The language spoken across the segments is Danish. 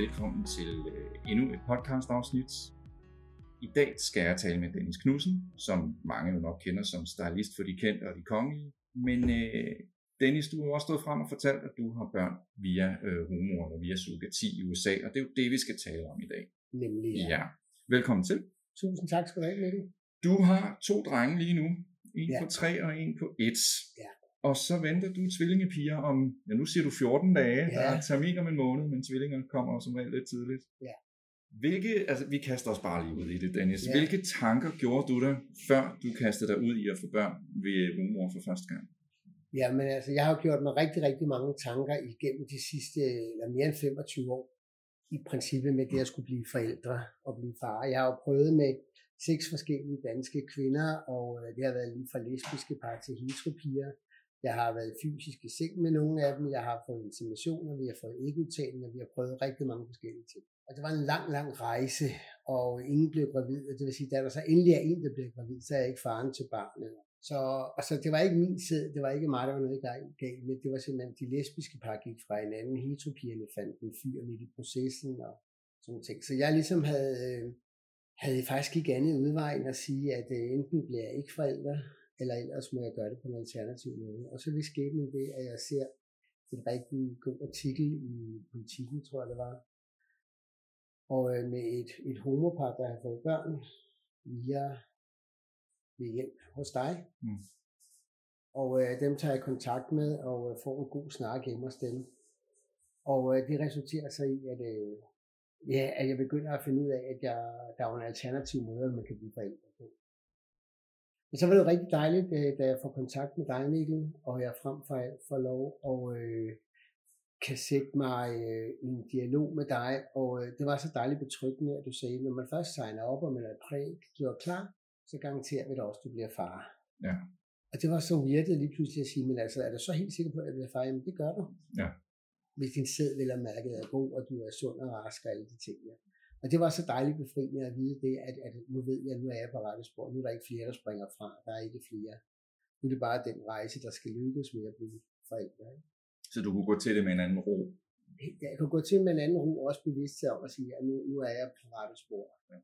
Velkommen til øh, endnu et podcast afsnit. I dag skal jeg tale med Dennis Knudsen, som mange jo nok kender som stylist for de kendte og de kongelige. Men øh, Dennis, du har også stået frem og fortalt, at du har børn via øh, humor eller via surrogati i USA, og det er jo det, vi skal tale om i dag. Nemlig, ja. Ja, velkommen til. Tusind tak skal du have, Mikkel. Du har to drenge lige nu. En Ja. på tre og en på et. Ja. Og så venter du tvillingepiger om, ja nu siger du 14 dage, Ja. der er termin om en måned, men tvillinger kommer som regel lidt tidligt. Ja. Hvilke, altså vi kaster os bare lige ud i det, Dennis. Ja. Hvilke tanker gjorde du dig, før du kastede dig ud i at få børn ved humor for første gang? Ja, men altså, jeg har jo gjort mig rigtig, rigtig mange tanker igennem de sidste, eller mere end 25 år, i princippet med det at skulle blive forældre og blive far. Jeg har jo prøvet med seks forskellige danske kvinder, og øh, det har været lige fra lesbiske par til heteropiger. Jeg har været fysisk i seng med nogle af dem, jeg har fået intimationer, vi har fået ægudtagninger, vi har prøvet rigtig mange forskellige ting. Og det var en lang, lang rejse, og ingen blev gravid, og det vil sige, da der så endelig er en, der bliver gravid, så er jeg ikke faren til barnet. Så altså, det var ikke min sæd, det var ikke mig, der var noget galt med, det var simpelthen de lesbiske par gik fra hinanden, heteropierne fandt en fyr midt i processen og sådan ting. Så jeg ligesom havde, øh, havde faktisk ikke andet udvej end at sige, at øh, enten bliver jeg ikke forælder, eller ellers må jeg gøre det på en alternativ måde. Og så vil skæbnen det, at jeg ser en rigtig god artikel i politikken, tror jeg det var, og øh, med et, et homopar, der har fået børn via ved hjælp hos dig. Mm. Og øh, dem tager jeg kontakt med og øh, får en god snak hjemme hos dem. Og øh, det resulterer så i, at, øh, ja, at jeg begynder at finde ud af, at jeg, der er en alternativ måde, man kan blive forældre på. Men så var det rigtig dejligt, øh, da jeg får kontakt med dig, Mikkel, og jeg frem for alt får lov og øh, kan sætte mig øh, i en dialog med dig. Og øh, det var så dejligt betryggende, at du sagde, når man først signer op, og man er præg, gjort klar, så garanterer vi dig også, at du bliver far. Ja. Og det var så weirdet lige pludselig at sige, men altså, er du så helt sikker på, at jeg bliver far? Jamen, det gør du. Ja. Hvis din sæd vil mærket er god, og du er sund og rask og alle de ting. Ja. Og det var så dejligt befriende at vide det, at, at nu ved jeg, at nu er jeg på rette spor. Nu er der ikke flere, der springer fra. Der er ikke flere. Nu er det bare den rejse, der skal lykkes med at blive forældre. Ikke? Så du kunne gå til det med en anden ro. Jeg kan gå til med en anden ro, også bevidst om at sige, at nu, nu er jeg på rette spor. Er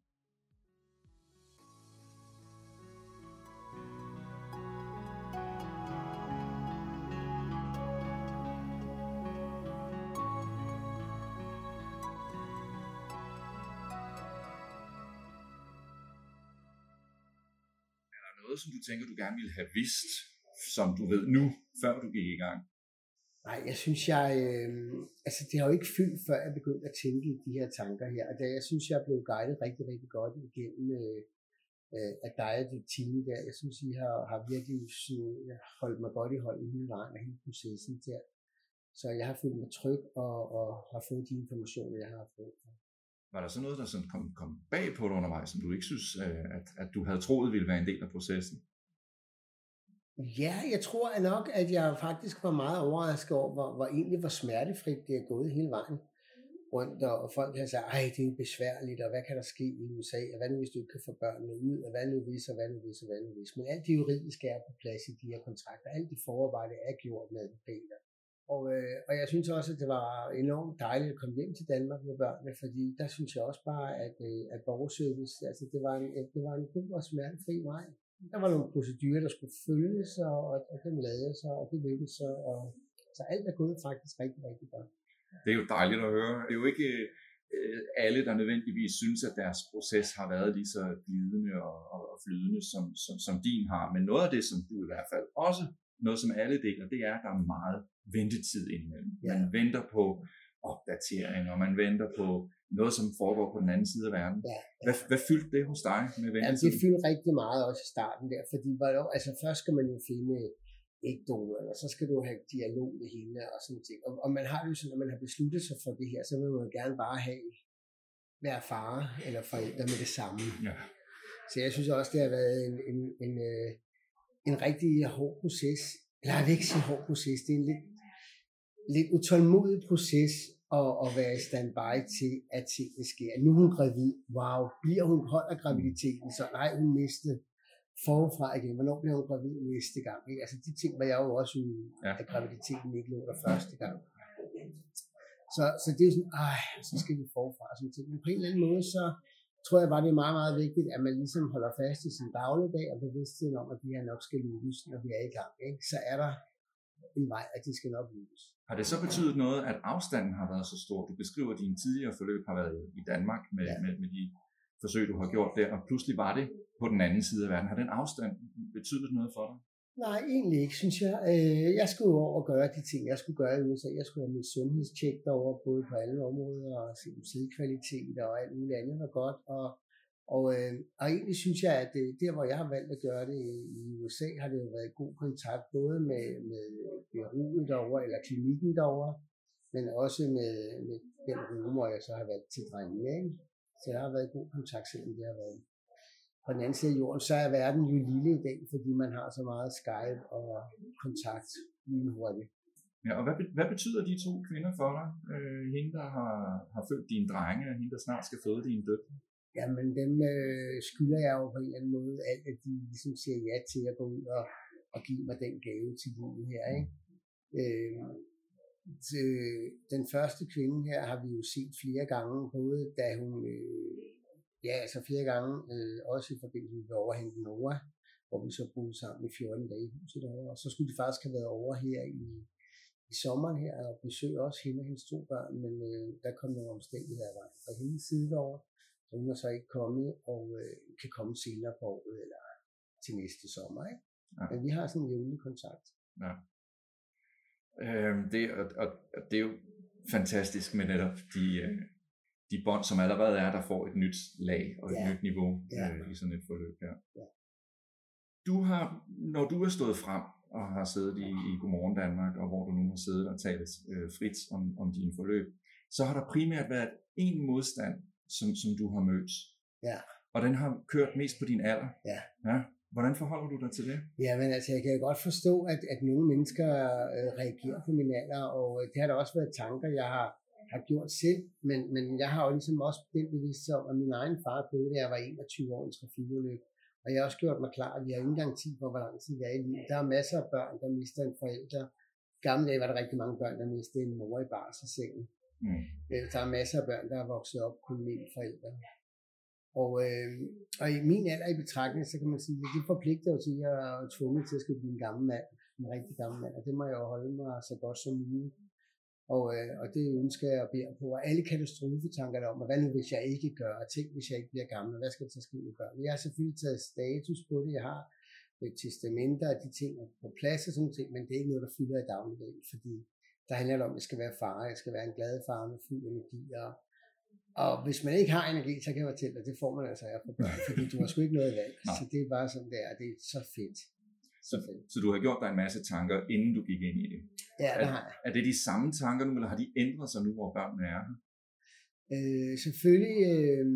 noget, som du tænker, du gerne ville have vidst, som du ved nu, før du gik i gang? Nej, jeg synes, jeg... Øh, altså, det har jo ikke fyldt, før jeg begyndte at tænke i de her tanker her. Og det, jeg synes, jeg er blevet guidet rigtig, rigtig godt igennem øh, øh, af dig og dit team der. Jeg synes, I har, har virkelig sådan, øh, holdt mig godt i hånden hele vejen og hele processen der. Så jeg har følt mig tryg og, og har fået de informationer, jeg har fået. Var der så noget, der sådan kom, kom bag på dig undervejs, som du ikke synes, øh, at, at du havde troet ville være en del af processen? Ja, jeg tror nok, at jeg faktisk var meget overrasket over, hvor, hvor egentlig hvor smertefrit det er gået hele vejen rundt, og og folk har sagt, ej, det er jo besværligt, og hvad kan der ske i USA, og hvad nu hvis du ikke kan få børnene ud, og hvad nu hvis, og hvad nu hvis, og hvad nu hvis. Men alt det juridiske er på plads i de her kontrakter, alt det forarbejde er gjort med advokater. Og, øh, og jeg synes også, at det var enormt dejligt at komme hjem til Danmark med børnene, fordi der synes jeg også bare, at, øh, at borgerservice, altså det var, en, øh, det var en god og smertefri vej. Der var nogle procedurer, der skulle følges, og, og, og dem lavede sig, og det lykkedes så. Og, så alt er gået faktisk rigtig, rigtig godt. Det er jo dejligt at høre. Det er jo ikke øh, alle, der nødvendigvis synes, at deres proces har været lige så glidende og, og, og flydende, som, som, som din har. Men noget af det, som du i hvert fald også, noget som alle deler, det er, at der er meget ventetid indimellem. Ja. Man venter på opdateringer, man venter på noget, som foregår på den anden side af verden. Ja. Hvad, hvad fyldte det hos dig med Ja, ventetid? det fyldte rigtig meget også i starten der, fordi hvornår, altså først skal man jo finde donor, og så skal du have dialog med hende og sådan ting. Og, og man har jo sådan, når man har besluttet sig for det her, så vil man jo gerne bare have være far eller forældre med det samme. Ja. Så jeg synes også, det har været en, en, en, øh, en rigtig hård proces. Eller jeg vil ikke sige hård proces, det er en lidt, lidt utålmodig proces at, at være i standby til, at tingene sker. Nu er hun gravid. Wow, bliver hun holder graviditeten, så nej, hun mistede forfra igen. Hvornår bliver hun gravid næste gang? Ikke? Altså de ting var jeg jo også ude, Ja. at graviditeten ikke lå der første gang. Så, så det er sådan, ej, så skal vi forfra. Sådan ting. Men på en eller anden måde, så tror jeg bare, det er meget, meget vigtigt, at man ligesom holder fast i sin dagligdag og bevidstheden om, at de her nok skal lykkes, når vi er i gang. Ikke? Så er der en vej, at de skal nok lykkes. Har det så betydet noget, at afstanden har været så stor? Du beskriver, at dine tidligere forløb har været i Danmark med, ja. med, med de forsøg, du har gjort der, og pludselig var det på den anden side af verden. Har den afstand betydet noget for dig? Nej, egentlig ikke, synes jeg. Øh, jeg skulle over og gøre de ting, jeg skulle gøre i USA. Jeg skulle have mit sundhedstjek derovre, både på alle områder, og sidekvalitet og alt muligt andet var godt. Og, og, øh, og egentlig synes jeg, at det, der, hvor jeg har valgt at gøre det i USA, har det jo været god kontakt, både med, med byrådet derovre, eller klinikken derovre, men også med, med den rumor, jeg så har været til drengene. Ikke? Så jeg har været i god kontakt, selvom det har været på den anden side af jorden, så er verden jo lille i dag, fordi man har så meget Skype og kontakt lige hurtigt. Ja, og hvad, hvad betyder de to kvinder for dig? Øh, hende, der har, har født dine drenge, og hende, der snart skal føde dine døtre? Jamen, dem øh, skylder jeg jo på en eller anden måde alt, at de ligesom siger ja til at gå ud og, og give mig den gave til livet her. Ikke? Øh, til, den første kvinde her har vi jo set flere gange, både da hun øh, Ja, altså flere gange, øh, også i forbindelse med overhængen Noah, hvor vi så boede sammen i 14 dage i huset derovre. Og så skulle de faktisk have været over her i, i sommeren her og besøge også hende og hendes to børn, men øh, der kom nogle omstændigheder vej fra hendes side derovre, så hun er så ikke kommet og øh, kan komme senere på året eller til næste sommer. Ikke? Ja. Men vi har sådan en jævnlig kontakt. Ja. Øhm, det, og, og, og det er jo fantastisk med netop de, øh, de bånd, som allerede er, der får et nyt lag og et ja. nyt niveau ja. øh, i sådan et forløb her. Ja. Du har, når du er stået frem og har siddet i, i Godmorgen Danmark, og hvor du nu har siddet og talt øh, frit om, om dine forløb, så har der primært været en modstand, som, som du har mødt. Ja. Og den har kørt mest på din alder. Ja. ja. Hvordan forholder du dig til det? Ja, men altså, jeg kan jo godt forstå, at, at nogle mennesker øh, reagerer på min alder, og øh, det har der også været tanker, jeg har har gjort selv, men, men jeg har jo ligesom også den bevidsthed om, at min egen far døde, da jeg var 21 år i trafikulykke. Og jeg har også gjort mig klar, at vi har ikke engang tid på, hvor lang tid vi er i livet. Der er masser af børn, der mister en forælder. I gamle dage var der rigtig mange børn, der mistede en mor i barselssengen. Mm. Øh, der er masser af børn, der er vokset op kun med en forælder. Og, øh, og i min alder i betragtning, så kan man sige, at det forpligter jo til, at jeg er tvunget til at skulle blive en gammel mand, en rigtig gammel mand, og det må jeg jo holde mig så godt som muligt. Og, øh, og det ønsker jeg at bede på. Og alle katastrofetanker om, hvad nu hvis jeg ikke gør, og tænk hvis jeg ikke bliver gammel, hvad skal der så ske med børn? Jeg har selvfølgelig taget status på det, jeg har et testamenter og de ting på plads og sådan ting, men det er ikke noget, der fylder i dagligdagen, fordi der handler det om, at jeg skal være far, jeg skal være en glad far med fuld energi, og, og hvis man ikke har energi, så kan jeg fortælle dig, det får man altså af for børn, fordi du har sgu ikke noget valg, så det er bare sådan, det er, det er så fedt. Så, så du har gjort dig en masse tanker, inden du gik ind i det? Ja, det har jeg. Er det de samme tanker nu, eller har de ændret sig nu, hvor børnene er her? Øh, selvfølgelig øh,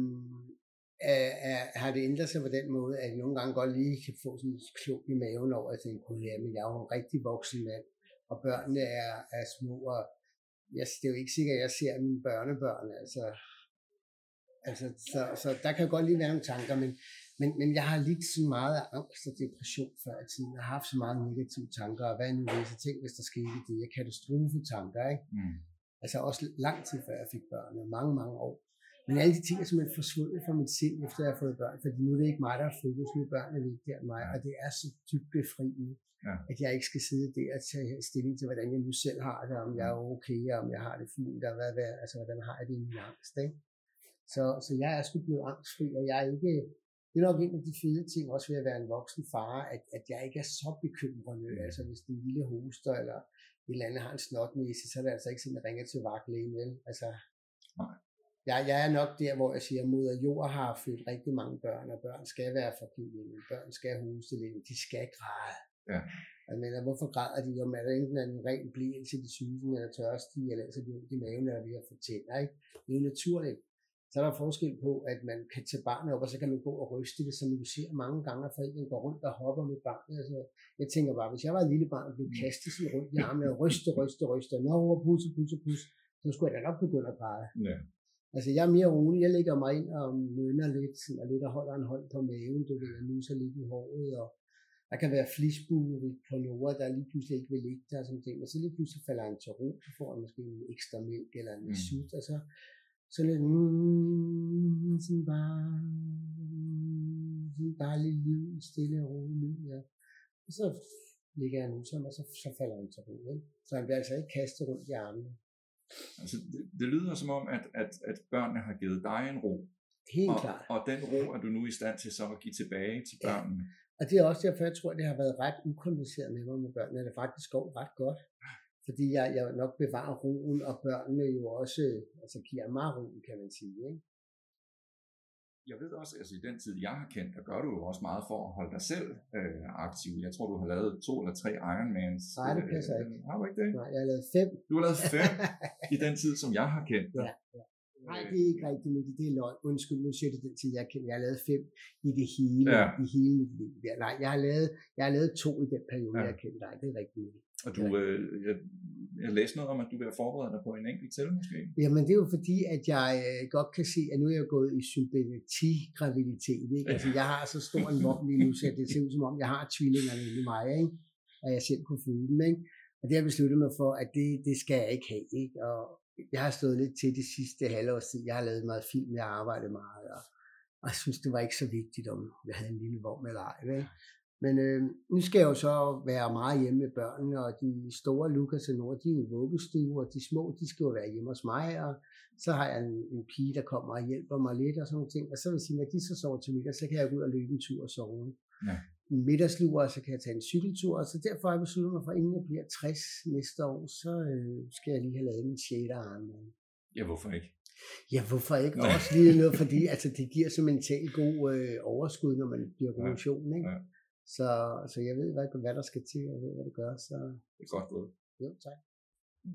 er, er, har det ændret sig på den måde, at jeg nogle gange godt lige kan få sådan en klump i maven over, at jeg tænker, ja, men jeg er jo en rigtig voksen mand, og børnene er, er små, og jeg, det er jo ikke sikkert, at jeg ser mine børnebørn, altså, altså så, så der kan godt lige være nogle tanker, men men, men jeg har lidt så meget af angst og depression før i tiden. Jeg har haft så meget negative tanker, og hvad nu hvis jeg tænkte, hvis der skete det, jeg katastrofetanker, ikke? Mm. Altså også lang tid før jeg fik børn, mange, mange år. Men alle de ting er simpelthen forsvundet fra mit sind, efter jeg har fået børn, fordi nu er det ikke mig, der har fokus, nu er børnene vigtigere end mig, og det er så dybt befriende, ja. at jeg ikke skal sidde der og tage stilling til, hvordan jeg nu selv har det, om jeg er okay, og om jeg har det fint, og hvad, hvad, altså, hvordan har jeg det i min angst. Ikke? Så, så jeg er sgu blevet angstfri, og jeg er ikke, det er nok en af de fede ting, også ved at være en voksen far, at, at jeg ikke er så bekymrende. Mm. Altså hvis den lille hoster eller et eller andet har en snotnæse, så er det altså ikke sådan, at ringer til vagtlægen, vel? Altså, Nej. Jeg, jeg er nok der, hvor jeg siger, at moder jord har født rigtig mange børn, og børn skal være forkylede, børn skal hoste lidt, de skal græde. Ja. Jeg mener, hvorfor græder de? Om er der enten en ren blind til de syge, eller tørstige, eller så de i maven, eller har fået tænder, ikke? Det er jo naturligt så er der forskel på, at man kan tage barnet op, og så kan man gå og ryste det, som du ser mange gange, at forældrene går rundt og hopper med barnet. Altså, jeg tænker bare, hvis jeg var et lille barn og blev kastet sådan rundt i armene og ryste, ryste, ryste, nå, pusse, pusse, pusse, så skulle jeg da nok begynde at græde. Ja. Altså, jeg er mere rolig. Jeg lægger mig ind og mønner lidt, sådan, og lidt og holder en hånd på maven, du ved, jeg nuser lidt i håret, og, Der kan være flisbue på noget, der lige pludselig ikke vil ligge der, og sådan ting, og så lige pludselig falder han til ro, så får han måske en ekstra mælk eller en mm. sut, og så, så lidt, mm, sådan bare, sådan bare lidt lyd, stille og rolig lyd, ja. Og så ligger han ud og så, så falder han til ro, ikke? Så han bliver altså ikke kastet rundt i armene. Altså, det, det lyder som om, at, at, at børnene har givet dig en ro, Helt og, klart. og den ro er du nu i stand til så at give tilbage til Ja. børnene. Og det er også derfor, jeg tror, at det har været ret ukompliceret med mig med børnene, det faktisk går ret godt. Fordi jeg, jeg nok bevarer roen, og børnene jo også altså, giver mig roen, kan man sige. Ikke? Jeg ved også, altså i den tid, jeg har kendt, der gør du jo også meget for at holde dig selv øh, aktiv. Jeg tror, du har lavet to eller tre Ironmans. Nej, det passer ikke. Har du ikke det? Nej, jeg har lavet fem. Du har lavet fem i den tid, som jeg har kendt dig. Ja, ja. Nej, det er ikke rigtigt, men det er løgn. Undskyld, nu siger det den tid, jeg kender. Jeg har lavet fem i det hele, Ja. i hele mit liv. Ja, nej, jeg har, lavet, jeg har lavet to i den periode, Ja. jeg kender dig. Det er rigtigt. Og du, øh, jeg, jeg læste noget om, at du vil forberede dig på en enkelt til, måske. Jamen det er jo fordi, at jeg øh, godt kan se, at nu er jeg gået i sympati-graviditet. Ikke? Altså jeg har så stor en vogn lige nu, så det ser ud som om, jeg har tvillingerne i mig, ikke? og jeg selv kunne føle dem. Ikke? Og det har jeg besluttet mig for, at det, det skal jeg ikke have. Ikke? Og jeg har stået lidt til det sidste halvårs tid. Jeg har lavet meget film, jeg har arbejdet meget, og, og jeg synes, det var ikke så vigtigt, om jeg havde en lille vogn eller ej. Vel? Men øh, nu skal jeg jo så være meget hjemme med børnene, og de store Lukas og Nord, de er jo i vuggestue, og de små, de skal jo være hjemme hos mig, og så har jeg en, en pige, der kommer og hjælper mig lidt og sådan nogle ting. Og så vil jeg sige, når de så sover til middag, så kan jeg gå ud og løbe en tur og sove. Ja. En middagslur, og så kan jeg tage en cykeltur, og så derfor har jeg besluttet mig for, inden jeg bliver 60 næste år, så øh, skal jeg lige have lavet min 6. arm. Ja, hvorfor ikke? Ja, hvorfor ikke? Også lige noget, fordi altså, det giver så mentalt god øh, overskud, når man bliver på motion. Ikke? ja. Så, så jeg ved, hvad, hvad der skal til, og jeg ved, hvad det gør. Så Det er godt gået. jo, tak.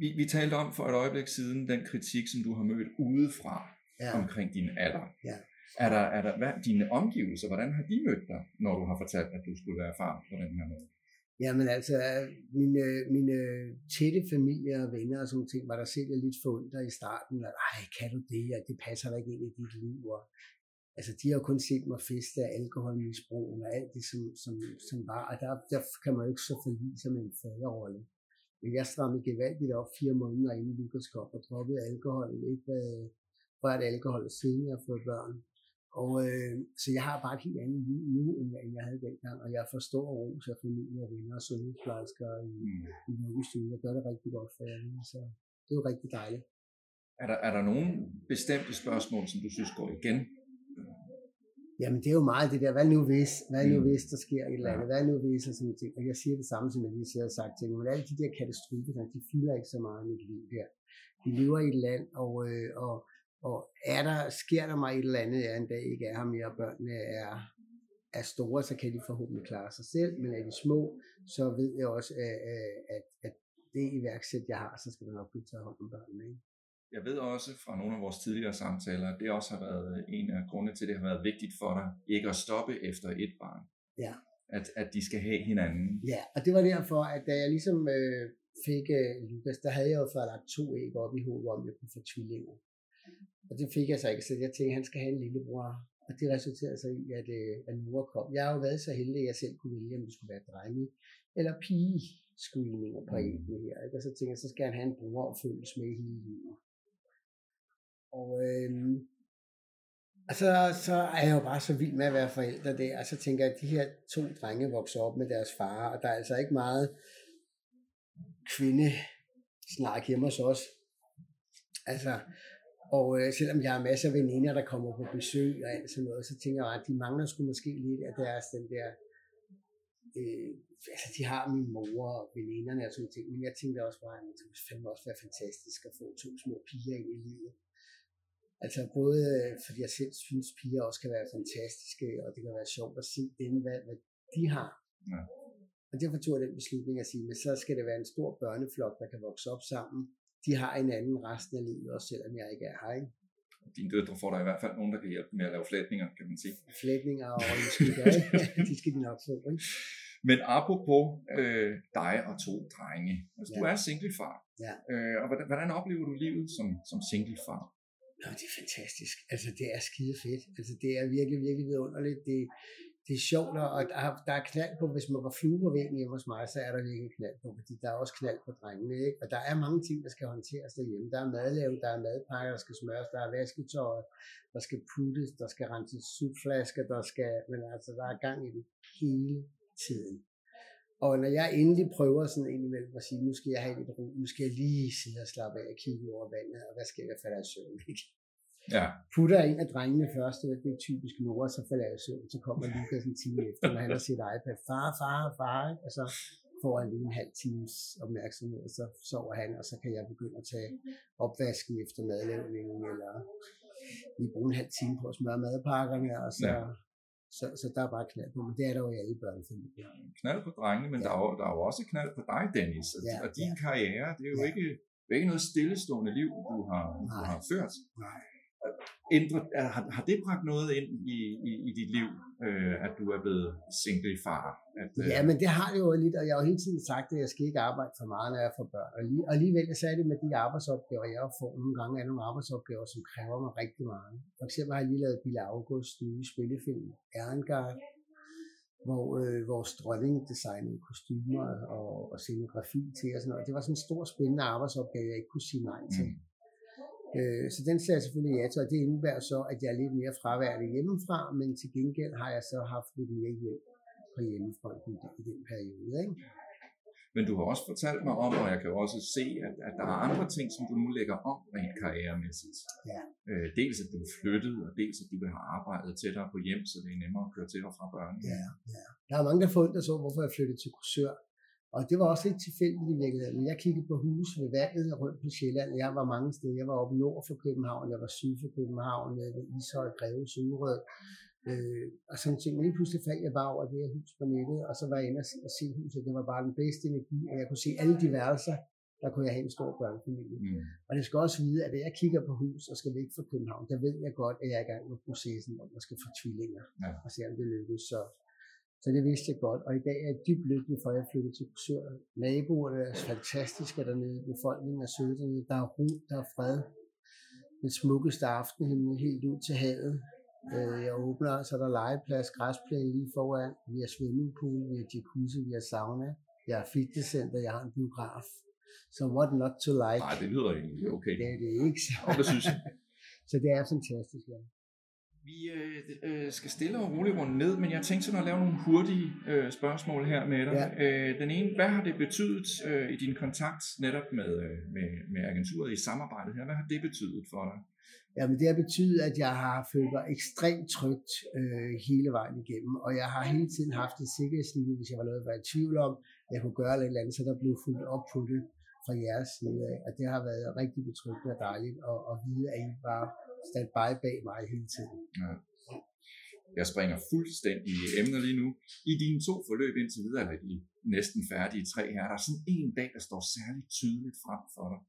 Vi, vi talte om for et øjeblik siden den kritik, som du har mødt udefra Ja. omkring din alder. Ja. Er der, er der hvad, dine omgivelser, hvordan har de mødt dig, når du har fortalt, at du skulle være far på den her måde? Jamen altså, mine, mine tætte familie og venner og sådan ting, var der selv lidt forundret i starten, at ej, kan du det, og det passer da ikke ind i dit liv, og altså, de har jo kun set mig feste af alkoholmisbrug og alt det, som, som, som var, og der, der kan man jo ikke så forlige som en faderrolle. Men jeg strammede gevaldigt op fire måneder inden Lukas kom og droppede alkohol, ikke været rørt alkohol, siden jeg fået børn. Og øh, så jeg har bare et helt andet liv nu, end jeg, end jeg havde dengang, og jeg forstår ros af familie og venner og sundhedsplejersker i, Mm. i vuggestuen. Jeg gør det rigtig godt for jer, så det er jo rigtig dejligt. Er der, er der nogle bestemte spørgsmål, som du synes går igen? Jamen det er jo meget det der, hvad nu hvis, hvad nu Mm. hvis der sker et eller andet, Ja. hvad nu hvis og sådan ting. Og jeg siger det samme, som jeg lige har sagt til men alle de der katastrofer, de fylder ikke så meget i mit liv der. Vi lever i et land, og, øh, og, og er der, sker der mig et eller andet, jeg en dag ikke er her mere, og børnene er, er store, så kan de forhåbentlig klare sig selv, men er de små, så ved jeg også, at, at, at, at det iværksæt, jeg har, så skal der nok blive taget hånd om børnene. Ikke? Jeg ved også fra nogle af vores tidligere samtaler, at det også har været en af grundene til, at det har været vigtigt for dig, ikke at stoppe efter et barn. Ja. At, at de skal have hinanden. Ja, og det var derfor, at da jeg ligesom øh, fik øh, Lukas, der havde jeg jo fået lagt to æg op i hovedet om, jeg kunne få tvillinger. Og det fik jeg så ikke, så jeg tænkte, at han skal have en lillebror. Og det resulterede så i, at, øh, at Nora kom. Jeg har jo været så heldig, at jeg selv kunne vælge, om det skulle være drenge eller pige screeninger på Mm. æggene her. Ikke? Og så tænkte jeg, så skal han have en følges med hele livet. Og, øh, så, så er jeg jo bare så vild med at være forældre der, og så tænker jeg, at de her to drenge vokser op med deres far, og der er altså ikke meget kvinde snak hjemme hos os. Altså, og øh, selvom jeg har masser af veninder, der kommer på besøg og alt sådan noget, så tænker jeg, at de mangler sgu måske lidt af deres den der, øh, altså de har min mor og veninderne og sådan ting, men jeg tænkte også bare, at det ville fandme også være fantastisk at få to små piger ind i livet. Altså både øh, fordi jeg selv synes, piger også kan være fantastiske, og det kan være sjovt at se dem, hvad, hvad de har. Ja. Og derfor tog jeg den beslutning at sige, at så skal det være en stor børneflok, der kan vokse op sammen. De har en anden resten af livet, også selvom jeg ikke er her. Ikke? Dine døtre får der i hvert fald nogen, der kan hjælpe med at lave flætninger, kan man sige. Flætninger og ikke? de skal de nok få. Ikke? Men apropos øh, dig og to drenge. Altså, ja. du er singlefar. Ja. Øh, og hvordan, hvordan oplever du livet som, som singlefar? Nå, det er fantastisk. Altså, det er skide fedt. Altså, det er virkelig, virkelig vidunderligt. Det, det er sjovt, og der der er knald på, hvis man var flue på væggen hjemme hos mig, så er der virkelig knald på, fordi der er også knald på drengene, ikke? Og der er mange ting, der skal håndteres derhjemme. Der er madlavet, der er madpakker, der skal smøres, der er vasketøj, der skal puttes, der skal renses supflasker, der skal, men altså, der er gang i det hele tiden. Og når jeg endelig prøver sådan indimellem at sige, nu skal jeg have lidt ro, nu skal jeg lige sidde og slappe af og kigge over vandet, og hvad skal jeg falde af søvn, ikke? Ja. Putter en af drengene først, og det er typisk Nora, så falder jeg i søvn, så kommer Lukas en time efter, når han har sit iPad, far, far, far, og så får han lige en halv times opmærksomhed, og så sover han, og så kan jeg begynde at tage opvasken efter madlavningen, eller lige bruge en halv time på at smøre madpakkerne, og så, ja. Så, så der er bare knald på, men det er der jo i alle børnefamilier. Knald på drengene, men ja. der, er jo, der er jo også knald på dig, Dennis, og, ja, og din ja. karriere, det er jo ja. ikke, det er ikke noget stillestående liv, du har, du har ført. Nej ændret, har, har det bragt noget ind i, i, i dit liv, øh, at du er blevet single far? At, øh... Ja, men det har det jo lidt, og jeg har jo hele tiden sagt, at jeg skal ikke arbejde for meget, når jeg får børn. Og, lige, og alligevel så er det med de arbejdsopgaver, jeg får nogle gange, er nogle arbejdsopgaver, som kræver mig rigtig meget. For eksempel har jeg lige lavet Bille August nye spillefilm, Erengard, hvor øh, vores dronning designede kostymer og, og scenografi til og sådan noget. Det var sådan en stor spændende arbejdsopgave, jeg ikke kunne sige nej til. Mm. Øh, så den ser jeg selvfølgelig ja til, og det indebærer så, at jeg er lidt mere fraværende hjemmefra, men til gengæld har jeg så haft lidt mere hjælp på hjemmefronten i den periode. Ikke? Men du har også fortalt mig om, og jeg kan også se, at, at der er andre ting, som du nu lægger om rent karrieremæssigt. Ja. Øh, dels at du er flyttet, og dels at du vil have arbejdet tættere på hjem, så det er nemmere at køre til og fra børnene. Ja, ja. Der er mange, der får så, hvorfor jeg flyttede til kursør. Og det var også lidt tilfældigt i virkeligheden. Jeg kiggede på hus ved vandet rundt på Sjælland. Jeg var mange steder. Jeg var oppe nord for København, jeg var syd for København, ved Ishøj, Greve, Sydrød. Øh, og sådan ting. Men lige pludselig faldt jeg bare over det her hus på nettet, og så var jeg inde og se huset. Det var bare den bedste energi, og jeg kunne se alle de værelser, der kunne jeg have en stor børnefamilie. Mm. Og det skal også vide, at når jeg kigger på hus og skal væk fra København, der ved jeg godt, at jeg er i gang med processen, om jeg skal få tvillinger, ja. og se om det lykkes. Så så det vidste jeg godt, og i dag er jeg dybt lykkelig for, at jeg flyttede til Korsør. Naboerne er fantastiske dernede, befolkningen er søde dernede, der er ro, der er fred. Den smukkeste aftenhimmel helt ud til havet. Øh, jeg åbner, så er der legeplads, græsplæne lige foran. Vi har swimmingpool, vi har jacuzzi, vi har sauna. Jeg har fitnesscenter, jeg har en biograf. Så what not to like? Nej, det lyder egentlig okay. Det er det ikke så. Og det synes jeg. så det er fantastisk, ja. Vi øh, øh, skal stille og roligt rundt ned, men jeg tænkte sådan at lave nogle hurtige øh, spørgsmål her med dig. Ja. Øh, den ene, hvad har det betydet øh, i din kontakt netop med, øh, med, med agenturet i samarbejdet her? Hvad har det betydet for dig? Jamen det har betydet, at jeg har følt mig ekstremt trygt øh, hele vejen igennem, og jeg har hele tiden haft et sikkerhedslinje, hvis jeg var noget, at være i tvivl om, at jeg kunne gøre eller andet, så der blev fuldt op på det fra jeres side af. Og det har været rigtig betryggende og dejligt at, at vide, at I var standby bag mig hele tiden. Ja. Jeg springer fuldstændig i emner lige nu. I dine to forløb indtil videre, eller de næsten færdige tre her, er der sådan en dag, der står særligt tydeligt frem for dig?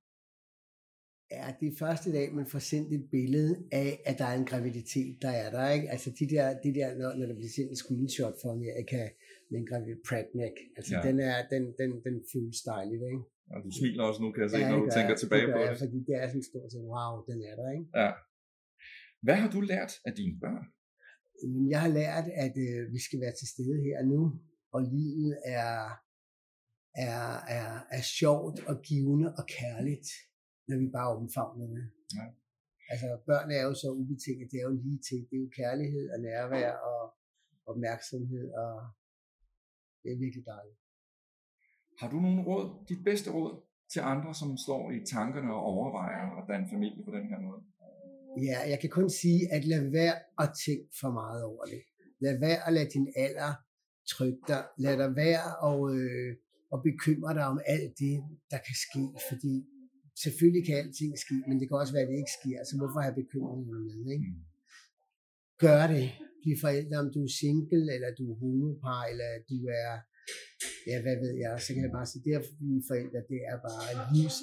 Ja, det er første dag, man får sendt et billede af, at der er en graviditet, der er der, ikke? Altså de der, de der når, når der bliver sendt en screenshot for Amerika med en gravid Pratneck, altså ja. den, er, den, den, den føles dejligt, ikke? Og du smiler også nu, kan jeg se, ja, når du tænker tilbage det på det. Ja, fordi det er sådan stort set, wow, den er der, ikke? Ja. Hvad har du lært af dine børn? Jeg har lært, at øh, vi skal være til stede her nu, og livet er, er, er, er sjovt og givende og kærligt, når vi bare omfavner det. Ja. Altså børn er jo så ubetinget, det er jo lige til, det er jo kærlighed og nærvær og opmærksomhed, og det er virkelig dejligt. Har du nogle råd, dit bedste råd til andre, som står i tankerne og overvejer at danne familie på den her måde? Ja, jeg kan kun sige, at lad være at tænke for meget over det. Lad være at lade din alder trykke dig. Lad dig være og, øh, og bekymre dig om alt det, der kan ske. Fordi selvfølgelig kan alting ske, men det kan også være, at det ikke sker. Så hvorfor have bekymring med? Ikke? Mm. Gør det. Bliv forældre, om du er single, eller du er homopar, eller du er ja, hvad ved jeg, så kan jeg bare sige, det at blive forældre, det er bare livs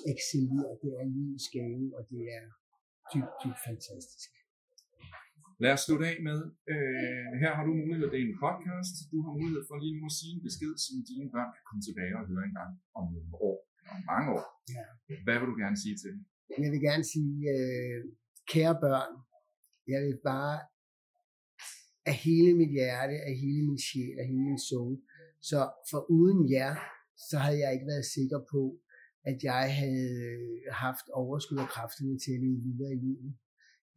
det er livs gave, og det er dybt, dybt fantastisk. Lad os slutte af med, øh, her har du mulighed, det er en podcast, du har mulighed for lige nu at sige en besked, som dine børn kan komme tilbage og høre en gang om nogle år, om mange år. Ja. Hvad vil du gerne sige til dem? Jeg vil gerne sige, øh, kære børn, jeg vil bare af hele mit hjerte, af hele min sjæl, af hele min soul. Så for uden jer, så havde jeg ikke været sikker på, at jeg havde øh, haft overskud og kræfterne til at leve videre i livet.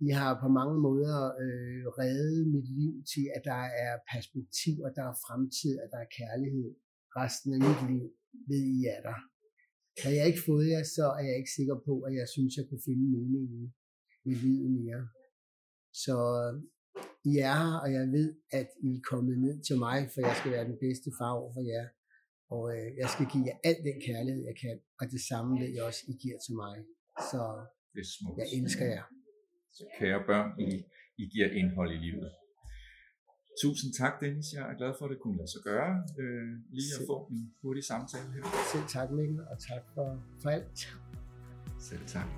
I har på mange måder øh, reddet mit liv til, at der er perspektiv, at der er fremtid, at der er kærlighed. Resten af mit liv ved I er der. Har jeg ikke fået jer, så er jeg ikke sikker på, at jeg synes, jeg kunne finde meningen i livet mere. Så I er her, og jeg ved, at I er kommet ned til mig, for jeg skal være den bedste far over for jer. Og øh, jeg skal give jer al den kærlighed, jeg kan, og det samme ved jeg også, I giver til mig. Så Det er smukt. jeg elsker jer. Så kære børn, I, I giver indhold i livet. Tusind tak, Dennis. Jeg er glad for, at det kunne lade sig gøre. Øh, lige at Selv. få en hurtig samtale her. Selv tak, Mikkel, og tak for, for alt. Selv tak.